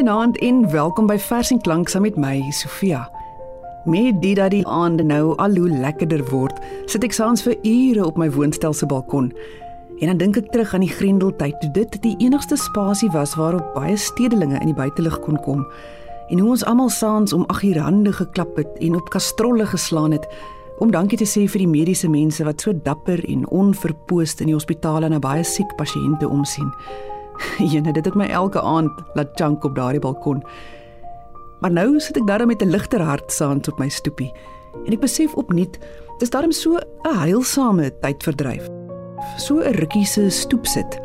Goeienaand en welkom by Vers en Klank saam met my, Sofia. Met dit dat die aande nou al hoe lekkerder word, sit ek saans vir ure op my woonstel se balkon. En dan dink ek terug aan die Grendeltyd toe dit die enigste spasie was waarop baie stedelinge in die buitelug kon kom. En hoe ons almal saans om ag hier hande geklap het en op kastrolle geslaan het om dankie te sê vir die mediese mense wat so dapper en onverpoost in die hospitale na baie siek pasiënte omsien. Jene, dit het my elke aand laat chunk op daardie balkon. Maar nou sit ek daar met 'n ligter hart saans op my stoepie en ek besef opnuut dis daarom so 'n heilsame tydverdryf. So 'n rukkie se stoep sit.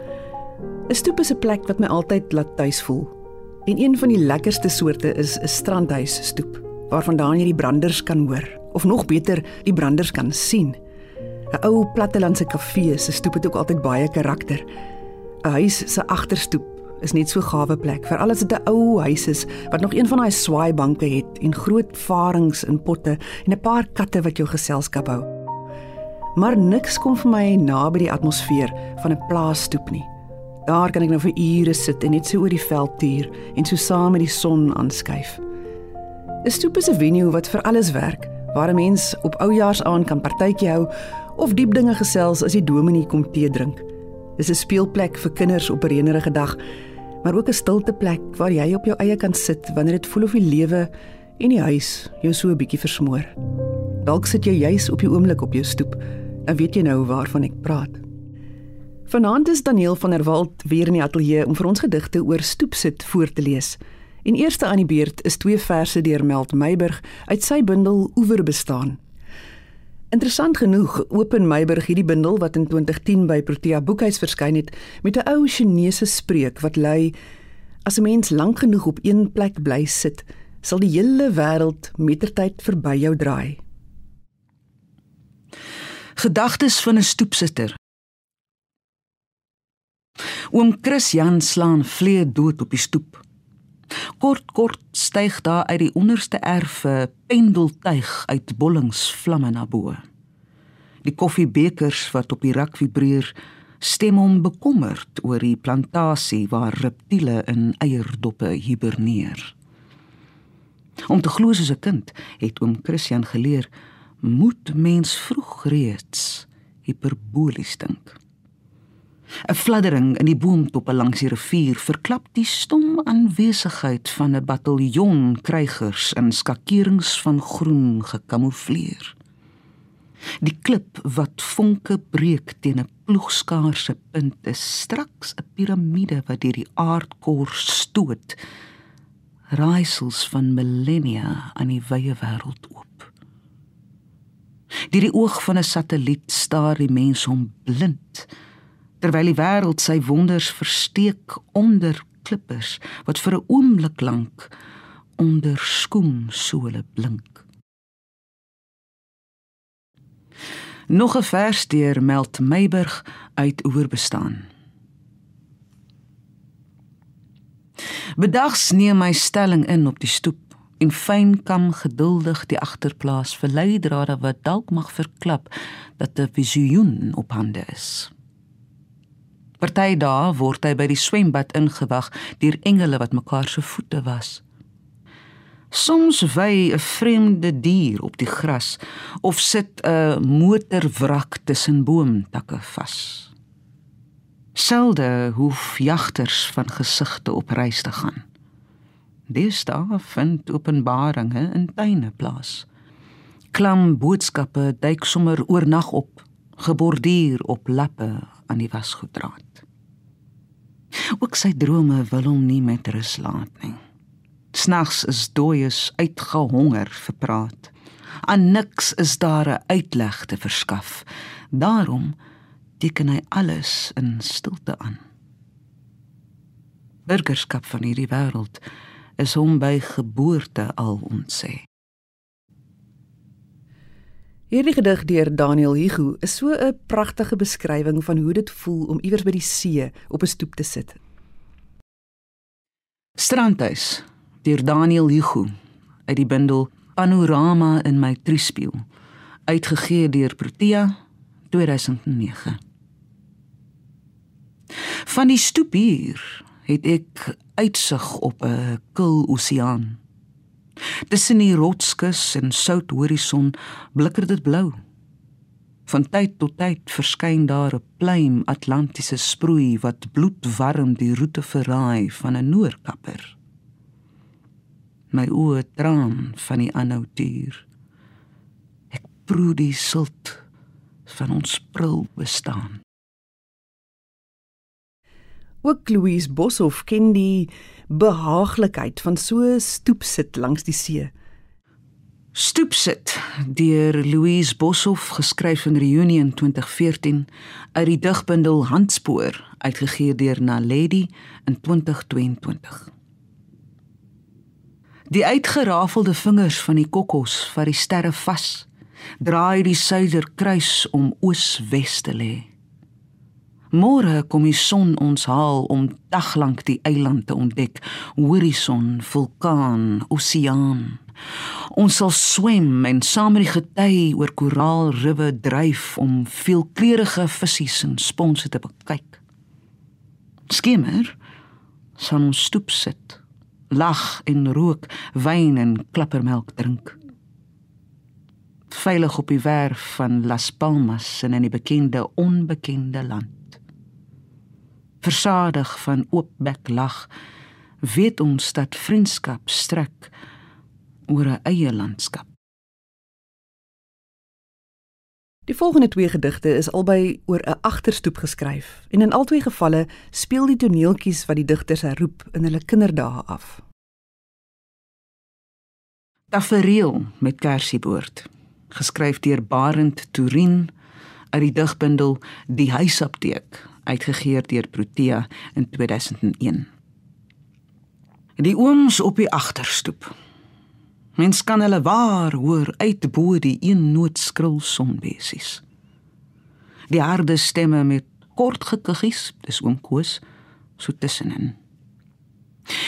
'n Stoep is 'n plek wat my altyd laat tuis voel. En een van die lekkerste soorte is 'n strandhuis stoep waarvandaan jy die branders kan hoor of nog beter die branders kan sien. 'n Ou plattelandse kafee se stoep het ook altyd baie karakter. 'n huis se agterstoep is net so gawe plek vir alles wat 'n ou huis is wat nog een van daai swaaibanke het en groot varings in potte en 'n paar katte wat jou geselskap hou. Maar niks kom vir my naby die atmosfeer van 'n plaasstoep nie. Daar kan ek nou vir ure sit en net so oor die veld tuur en so saam met die son aanskuif. 'n Stoep is 'n venue wat vir alles werk, waar 'n mens op oujaarsaand kan partytjie hou of diep dinge gesels as die dominee kom tee drink. Dis 'n speelplek vir kinders op 'n reënerige dag, maar ook 'n stilte plek waar jy op jou eie kan sit wanneer dit voel of die lewe en die huis jou so 'n bietjie versmoor. Dalk sit jy juis op die oomblik op jou stoep en weet jy nou waarvan ek praat. Vanaand is Daniel van der Walt weer in die ateljee om vir ons gedigte oor stoepsit voor te lees. En eerste aan die beurt is twee verse deur Meld Meiburg uit sy bundel Oewer bestaan. Interessant genoeg open Meiburg hierdie bundel wat in 2010 by Protea Boekhuis verskyn het met 'n ou Chinese spreek wat lui: As 'n mens lank genoeg op een plek bly sit, sal die hele wêreld mettertyd verby jou draai. Gedagtes van 'n stoepsitter. Oom Christian slaan vlee dood op die stoep. Kort kort styg daar uit die onderste erfe pendeltuig uit bollings vlamme na bo. Die koffiebekers wat op die rak vibreer, stem hom bekommerd oor die plantasie waar reptiele in eierdoppe hiberneer. Om te glo soos 'n kind, het oom Christian geleer, moet mens vroeg reeds hiperbolies dink. 'n Fladdering in die boomtoppe langs die rivier verklap die stom aanwesigheid van 'n bataljon krygers in skakerings van groen gekamoufleer. Die klip wat vonke breek teen 'n ploegskaar se punt is straks 'n piramide wat deur die aardkor stoot. Raaisels van millennia aan die wye wêreld oop. Deur die oog van 'n satelliet staar die mens hom blind terwyl die wêreld sy wonders versteek onder klippers wat vir 'n oomblik lank onder skoensole blink. Nog 'n vers deur Meld Meiburg uit oorbestaan. Bedags neem my stelling in op die stoep en fyn kam geduldig die agterplaas vir leidrade wat dalk mag verklap dat 'n visioen op hande is. Party dae word hy by die swembad ingewag deur engele wat mekaar se voete was. Soms wy 'n vreemde dier op die gras of sit 'n motorwrak tussen boomtakke vas. Selde hoef jagters van gesigte op reis te gaan. Daar vind openbaringe in tuine plaas. Klam boodskappe duik sommer oornag op, geborduur op lappe aan die wasgoeddraad. Ook sy drome wil hom nie met rus laat nie. Snags is dooies uitgehonger vir praat. Aan niks is daar 'n uitleg te verskaf. Daarom teken hy alles in stilte aan. Burgerskap van hierdie wêreld is hom by geboorte al ontsê. Hierdie gedig deur Daniel Hugo is so 'n pragtige beskrywing van hoe dit voel om iewers by die see op 'n stoep te sit. Strandhuis deur Daniel Hugo uit die bundel Panorama in my triespieël uitgegee deur Protea 2009. Van die stoep hier het ek uitsig op 'n kil oseaan. Tussen die rotskus en sout horison blikker dit blou. Van tyd tot tyd verskyn daar 'n pluim Atlantiese sproei wat bloedwarm die roete verraai van 'n noorkapper. My oë traan van die aanhou duur. Ek proe die silt van ons prul bestaan. Ook Louise Boshoff ken die behaaglikheid van so stoepsit langs die see. Stoepsit deur Louise Boshoff geskryf in Reunie in 2014 uit die digbundel Handspoor uitgegee deur Naledi in 2022. Die uitgerafelde vingers van die kokkos vat die sterre vas, draai die suiderkruis om oos-wes te lê. Môre kom die son ons haal om daglank die eiland te ontdek, horison, vulkaan, oseaan. Ons sal swem en saam met die gety oor koraalriwe dryf om veelkleurige visse en sponse te bekyk. Skimmer sal ons stoep sit, lag en rook, wyn en klappermelk drink veilig op die werf van Las Palmas in 'n bekende onbekende land versadig van oopbek lag, weet ons dat vriendskap strek oor 'n eie landskap. Die volgende twee gedigte is albei oor 'n agterstoep geskryf en in albei gevalle speel die toneeltjies wat die digters herroep in hulle kinderdae af. Tafereel met Kersieboord, geskryf deur Barend Turin uit die digbundel Die huisapteek uitgegee deur Protea in 2001. Die ooms op die agterstoep. Mens kan hulle waar hoor uit bo die een noodskril sonbesies. Die harde stemme met kort gekuggies, dis oom Koos, so tussenin.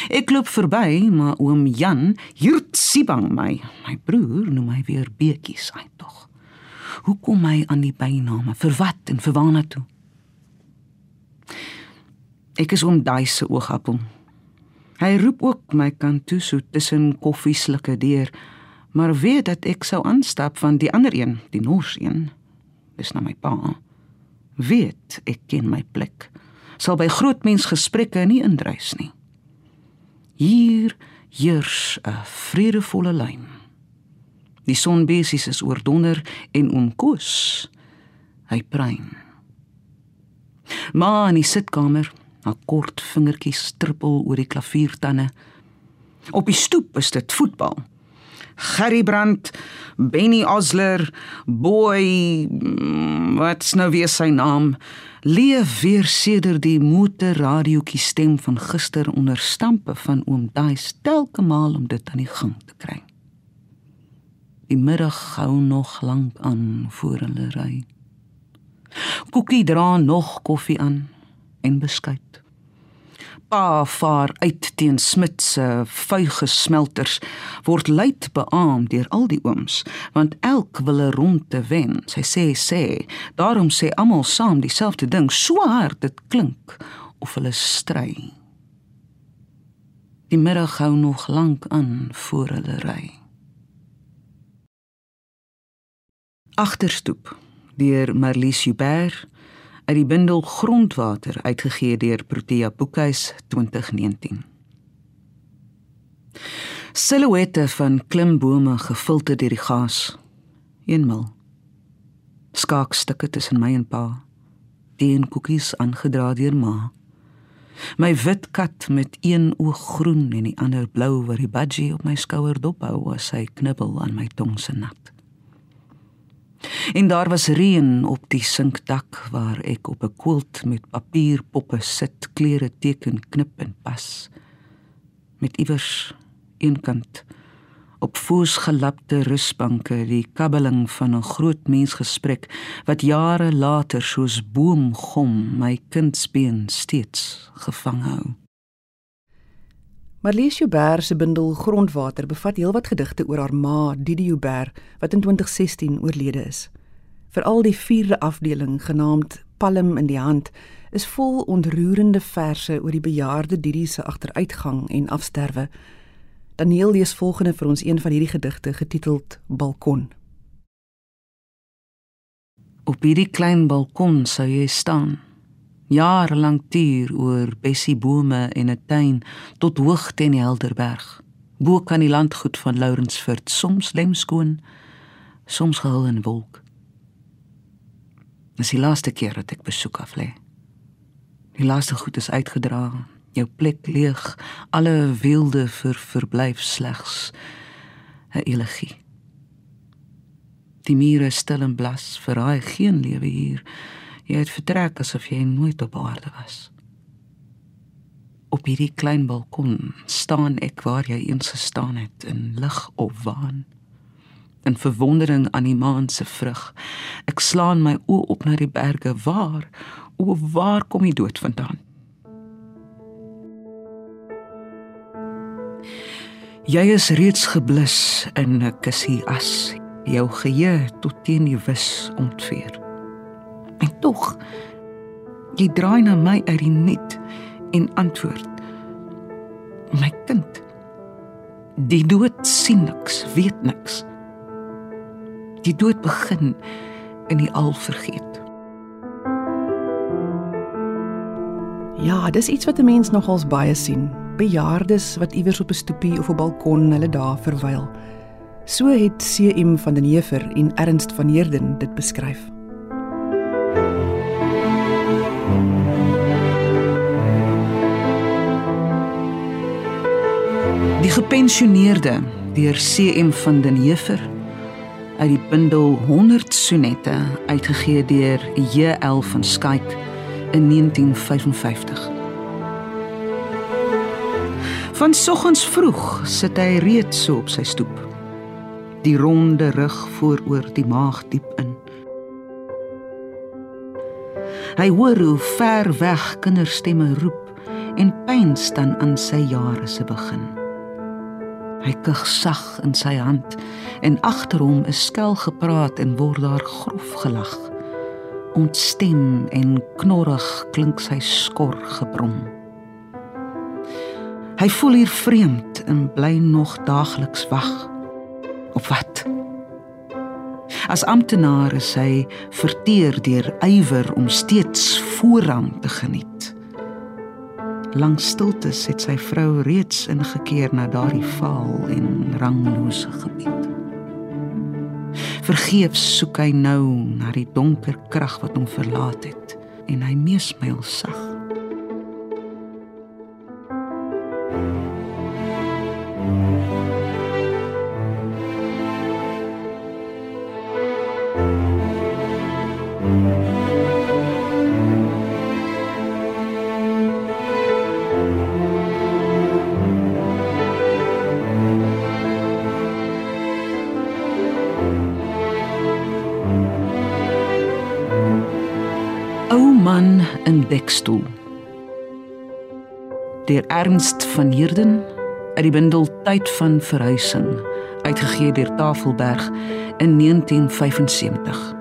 Ek loop verby, maar oom Jan hierd sibang my. My broer noem my weer beetjies uit tog. Hoe kom hy aan die byname? Vir wat en vir waarna toe? Ek is om daai se oogappel. Hy roep ook my kant toe so tussen koffieslike deur, maar weet dat ek sou aanstap van die ander een, die Noors een. Dis na my pa. Weet ek ken my plek. Sal by groot mens gesprekke nie indruis nie. Hier heers 'n vredevolle lyn. Die sonbesies is oordonder en omkoos. Hy prein. Maar in die sitkamer haar kort vingertjies strippel oor die klaviertande. Op die stoep is dit voetbal. Gerry Brandt, Benny Osler, Boy, mm, wat's nou weer sy naam? Leef weer sedert die motorradioetjie stem van gister onder stampe van oom Daai telke maal om dit aan die gang te kry. Die middag gou nog lank aan voor hulle ry. Koekie dra nog koffie aan en beskuit pa vaar uit teen Smit se vuige smelters word luid beamoed deur al die ooms want elk wil 'n ronde wen. Sy sê sê daarom sê almal saam dieselfde ding so hard dit klink of hulle stry. Die middag hou nog lank aan voor hulle ry. Agterstoep deur Marlies Joubert uit die bundel Grondwater uitgegee deur Protea Boekhuis 2019. Silhouette van klimbome gefilter deur die gas. Eenmal. Skaakstukke tussen my en pa. Teen koekies aangedra deur ma. My wit kat met een oog groen en die ander blou waar die budgie op my skouer dophou as hy knibbel aan my tong se nat. En daar was reën op die sinkdak waar ek op 'n quilt met papierpoppe sit, klere teken, knip en pas. Met iewers eenkant op voosgelapte rusbanke die kabbeling van 'n groot mensgesprek wat jare later soos boomgom my kindsbeen steeds gevang hou. Marlies Joubert se bundel Grondwater bevat heelwat gedigte oor haar ma, Didi Joubert, wat in 2016 oorlede is. Veral die vierde afdeling genaamd Palm in die hand is vol ontroerende verse oor die bejaarde Didi se agteruitgang en afsterwe. Daniel lees volgende vir ons een van hierdie gedigte getiteld Balkon. Op hierdie klein balkon sou jy staan. Jare lank tuur oor bessiebome en 'n tuin tot hoogte in die Helderberg. Bo kan die landgoed van Lourensfort soms lemskoon, soms gehul in wolk. Dis die laaste keer dat ek besoek af lê. Die laaste goed is uitgedra, jou plek leeg, alle wilde vir verblyf slegs 'n elegie. Die mure stil en blas, verraai geen lewe hier. Jy het vertrek asof jy nooit op aarde was. Op hierdie klein balkon staan ek waar jy eens gestaan het in lig of waan. In verwondering aan die maan se vrug. Ek slaan my oë op na die berge waar o waar kom die dood vandaan? Jy is reeds geblus in 'n kussie as jou geheue tot teen die wis ontveer. En tog jy draai na my uit die net en antwoord: My kind, die dood sien niks, weet niks. Die dood begin in die al vergeet. Ja, dis iets wat 'n mens nogals baie sien. Bejaardes wat iewers op 'n stoepie of 'n balkon hulle dae verwyl. So het CM van den Heever en Ernst van Heerden dit beskryf. Gepensioneerde deur CM van den Heever uit die bundel 100 sonette uitgegee deur JL van Skyk in 1955. Van soggens vroeg sit hy reeds so op sy stoep. Die ronde rug vooroor die maag diep in. Hy hoor hoe ver weg kinderstemme roep en pyn staan aan sy jare se begin. Hy kug sag in sy hand en agter hom is skel gepraat en word daar grof gelag. Ontstem en knorrig klink sy skor gebrom. Hy voel hier vreemd en bly nog daagliks wag. Op wat? As amptenaar is hy verteer deur ywer om steeds voorrang te geniet. Lang stiltes het sy vrou reeds ingekeer na daardie vaal en ranglose gebied. Vergeefs soek hy nou na die donker krag wat hom verlaat het en hy meesmyl sag. In dekstoel. Deur Ernst van Heerden uit die bundel Tyd van verhuising uitgegee deur Tafelberg in 1975.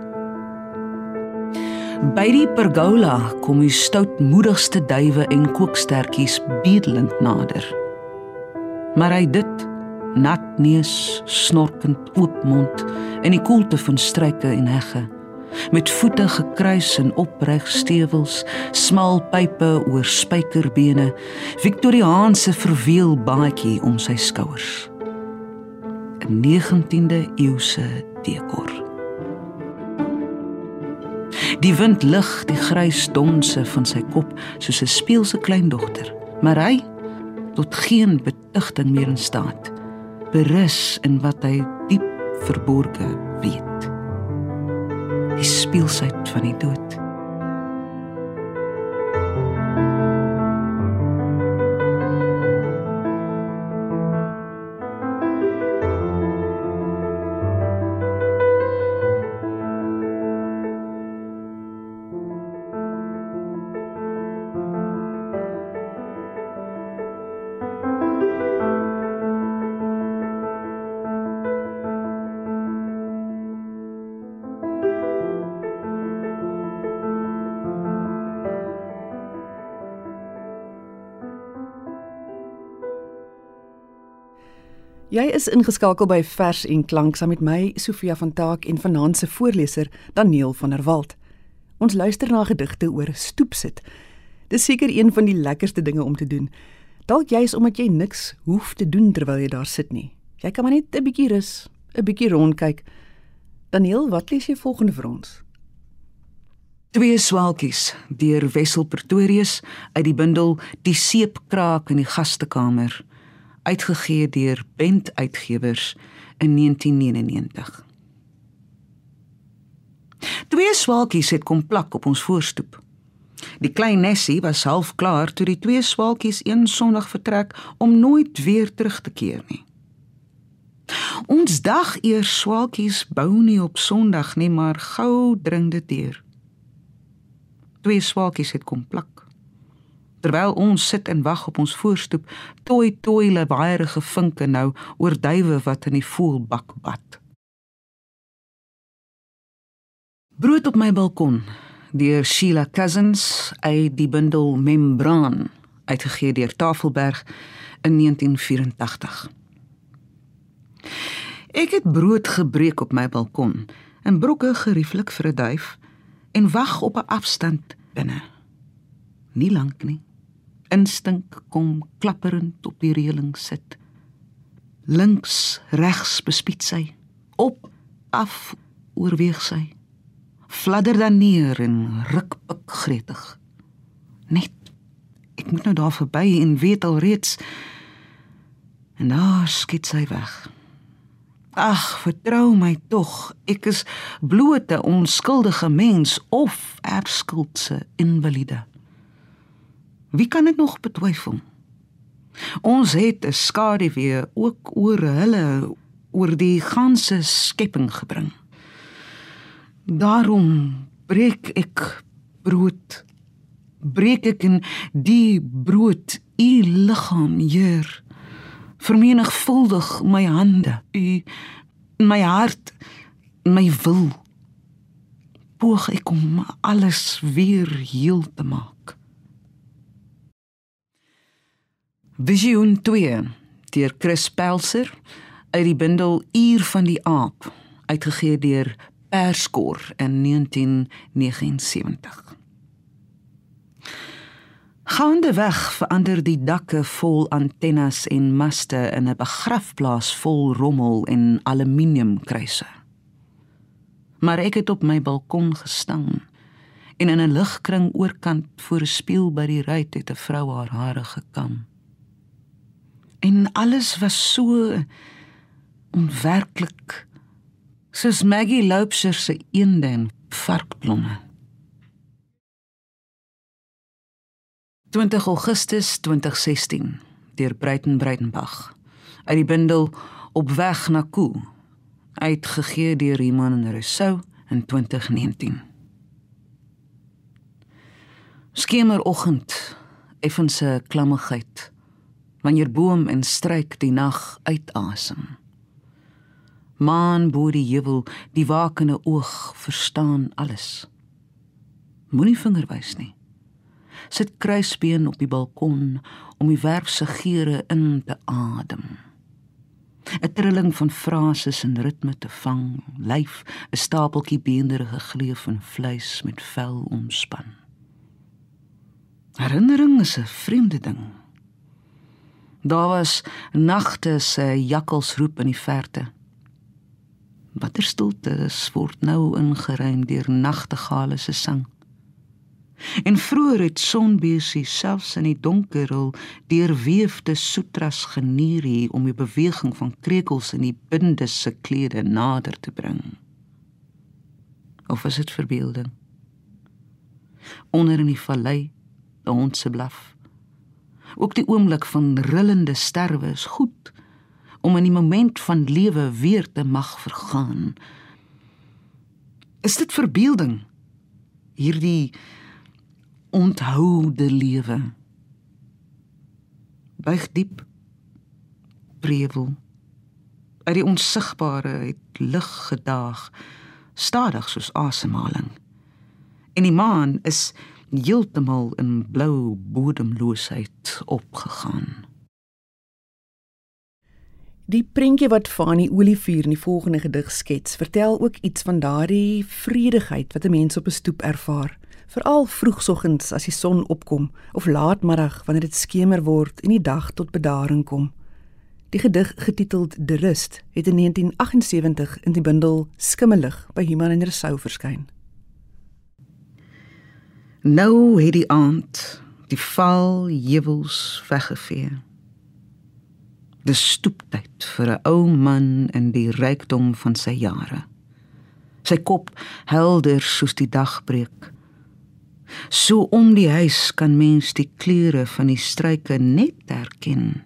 By die pergola kom die stoutmoedigste duwe en kookstertjies bedelend nader. Maar hy dit nat neus, snorkend oop mond en die koelte van struike en hegge met voete gekruis in opreg stewels, smal pype oor spykerbene, Victoriaanse verweel baadjie om sy skouers. 'n 19de eeuse dekor. Die wind lig die grys donse van sy kop soos 'n speelse kleindogter, maar hy tot geen betugting meer in staat. Berus in wat hy diep verborge weet die speelsheid van die dood. Jy is ingeskakel by Vers en Klank saam met my Sofia van Taak en vanaand se voorleser Daniel van der Walt. Ons luister na gedigte oor stoepsit. Dis seker een van die lekkerste dinge om te doen. Dalk jy's omdat jy niks hoef te doen terwyl jy daar sit nie. Jy kan maar net 'n bietjie rus, 'n bietjie rondkyk. Daniel, wat lees jy volgende vir ons? Twee swaalkies deur Wessel Pretorius uit die bundel Die seepkraak in die gastekamer uitgegee deur Bent Uitgewers in 1999. Twee swaalkies het kom plak op ons voorstoep. Die klein Nessie was half klaar toe die twee swaalkies een Sondag vertrek om nooit weer terug te keer nie. Ons dag eers swaalkies bou nie op Sondag nie, maar gou dring dit deur. Twee swaalkies het kom plak. Terwyl ons sit en wag op ons voorstoep, toi toi le baierige vinke nou oor duwe wat in die voelbak bad. Brood op my balkon deur Sheila Cousins uit die bundel Membraan uitgegee deur Tafelberg in 1984. Ek het brood gebreek op my balkon en brokke gerieflik vir 'n duif en wag op 'n afstand binne. Nie lank nie instink kom klapperend op die reëling sit. Links, regs bespied sy, op, af oorweeg sy. Fladder dan neer en ruk pik gretig. Net ek moet nou daar verby en weet al reeds en daar skiet sy weg. Ag, vertrou my tog, ek is blote onskuldige mens of erfskuldse invalide. Wie kan dit nog betwyfel? Ons het 'n skaduwee ook oor hulle oor die ganse skepping gebring. Daarom breek ek brood. Breek ek in die brood u liggaam hier. Vermenigvuldig my hande, u my hart, my wil. Poog ek om alles weer heel te maak. Visioen 2 deur Chris Pelser uit die bundel Uur van die Aap uitgegee deur Perskor in 1979. Gaande weg verander die dakke vol antennes en maste in 'n begrafplaas vol rommel en aluminiumkruise. Maar ek het op my balkon gestaan en in 'n ligkring oorkant voor 'n spieël by die ruit het 'n vrou haar hare gekam en alles was so onwerklik soos Maggie Loubser se eende en varkblomme. 20 Augustus 2016 deur Breiten Breitenbach uit die bundel op weg na Koo uitgegee deur Iman en Rousseau in 2019 Skemeroggend effense klammigheid wanneer boom en struik die nag uitasem. Maan bo die heuwel, die wakende oog verstaan alles. Moenie vinger wys nie. Sit kruisbeen op die balkon om die werf se geure in te adem. 'n Trilling van frases en ritme te vang, lyf 'n stapeltjie beenderige gleuf en vleis met vel omspan. Herinnering is 'n vreemde ding. Daar was nagte se jakkalsroep in die verte. Watter stilte word nou ingeruim deur nagtegale se sang. En vroeër het sonbesie selfs in die donker hul deurweefde sutras genier om die beweging van krekels in die binde se klede nader te bring. Of is dit verbeelding? Onder in die vallei, 'n hond se blaf. Ook die oomblik van rillende sterwe is goed om in die moment van lewe weer te mag vergaan. Is dit verbeelding? Hierdie onthoude lewe. Buig diep. Brevel. Uit die onsigbare het lig gedaag, stadig soos asemhaling. En die maan is heeltemal in blou bodemloosheid opgegaan. Die prentjie wat Fanie Olivier in die volgende gedig skets, vertel ook iets van daardie vredigheid wat 'n mens op 'n stoep ervaar, veral vroegoggens as die son opkom of laatmiddag wanneer dit skemer word en die dag tot bedaring kom. Die gedig getiteld De Rust het in 1978 in die bundel Skimmelig by Human en Resou verskyn. Nou het die aand die val heuwels weggevee. Dis stoeptyd vir 'n ou man in die rykdom van sy jare. Sy kop helder soos die dagbreek. So om die huis kan mens die kleure van die struike net herken.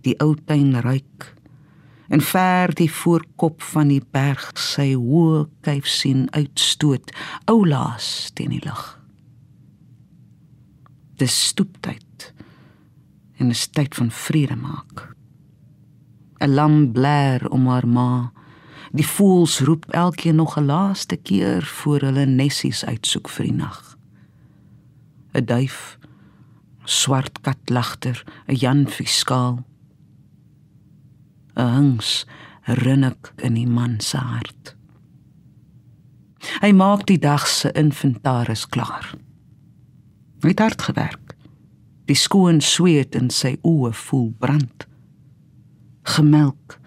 Die ou tuin ruik en ver die voorkop van die berg sy hoë kuif sien uitstoot, oulaas teen die lug. Dis stoeptyd en 'n tyd van vrede maak. 'n lam blaar om haar ma. Die voëls roep elkeen nog 'n laaste keer voor hulle nessies uitsoek vir die nag. 'n Duif, swart kat lagter, 'n janvie skaal. 'n Hangs rinnik in die man se hart. Hy maak die dag se inventaris klaar. Hy het hard gewerk. Die skoon sweet in sy oë voel brand. Gemelk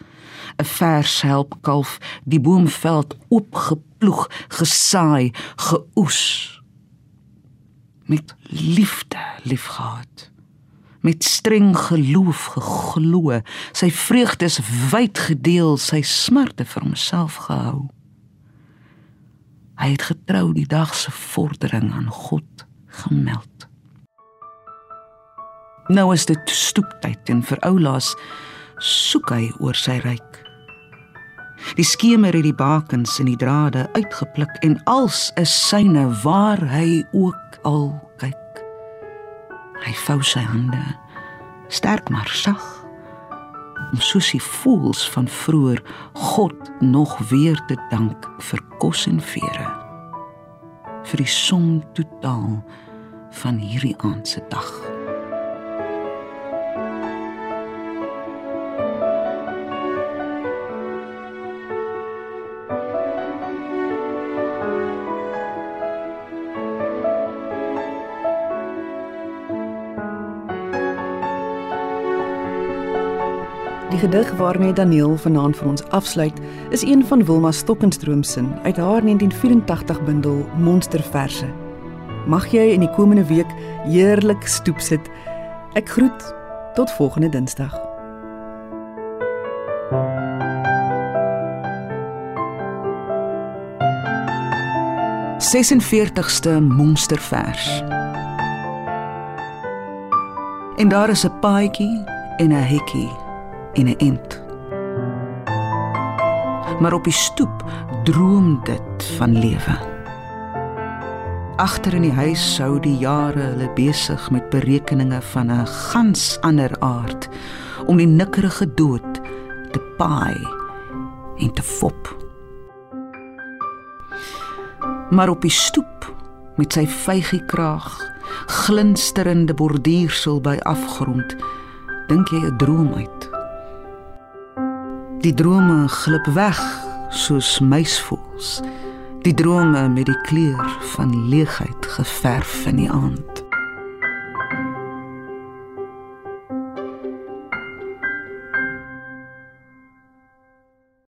'n vers helpkalf die boomveld oopgeploeg gesaai geoes. Met liefde liefgehad met streng geloof geglo. Sy vreugdes wyd gedeel sy smarte vir homself gehou. Hy het getrou die dag se vordering aan God gemeld nou is dit stoeptyd en vir oulaas soek hy oor sy ryk. Die skemer het die bakens en die drade uitgepluk en als is syne waar hy ook al kyk. Hy vou sy hande sterk maar sag om soos hy voels van vroeër God nog weer te dank vir kos en vere vir die som totaal van hierdie aand se dag. gedig waarmee Daniel vanaand vir ons afsluit, is een van Wilma Stokkenstroom se uit haar 1984 bundel Monsterverse. Mag jy in die komende week heerlik stoep sit. Ek groet tot volgende Dinsdag. Sesenveertigste monstervers. En daar is 'n paadjie en 'n hekkie en 'n ent. Maar op die stoep droom dit van lewe. Agter in die huis sou die jare hulle besig met berekeninge van 'n gans ander aard om die nikkerige dood te paai en te fop. Maar op die stoep met sy vygie kraag, glinsterende borduursel by afgrond, dink jy 'n droom uit. Die drome glip weg soos muisvoels. Die drome met die kleur van leegheid geverf in die aand.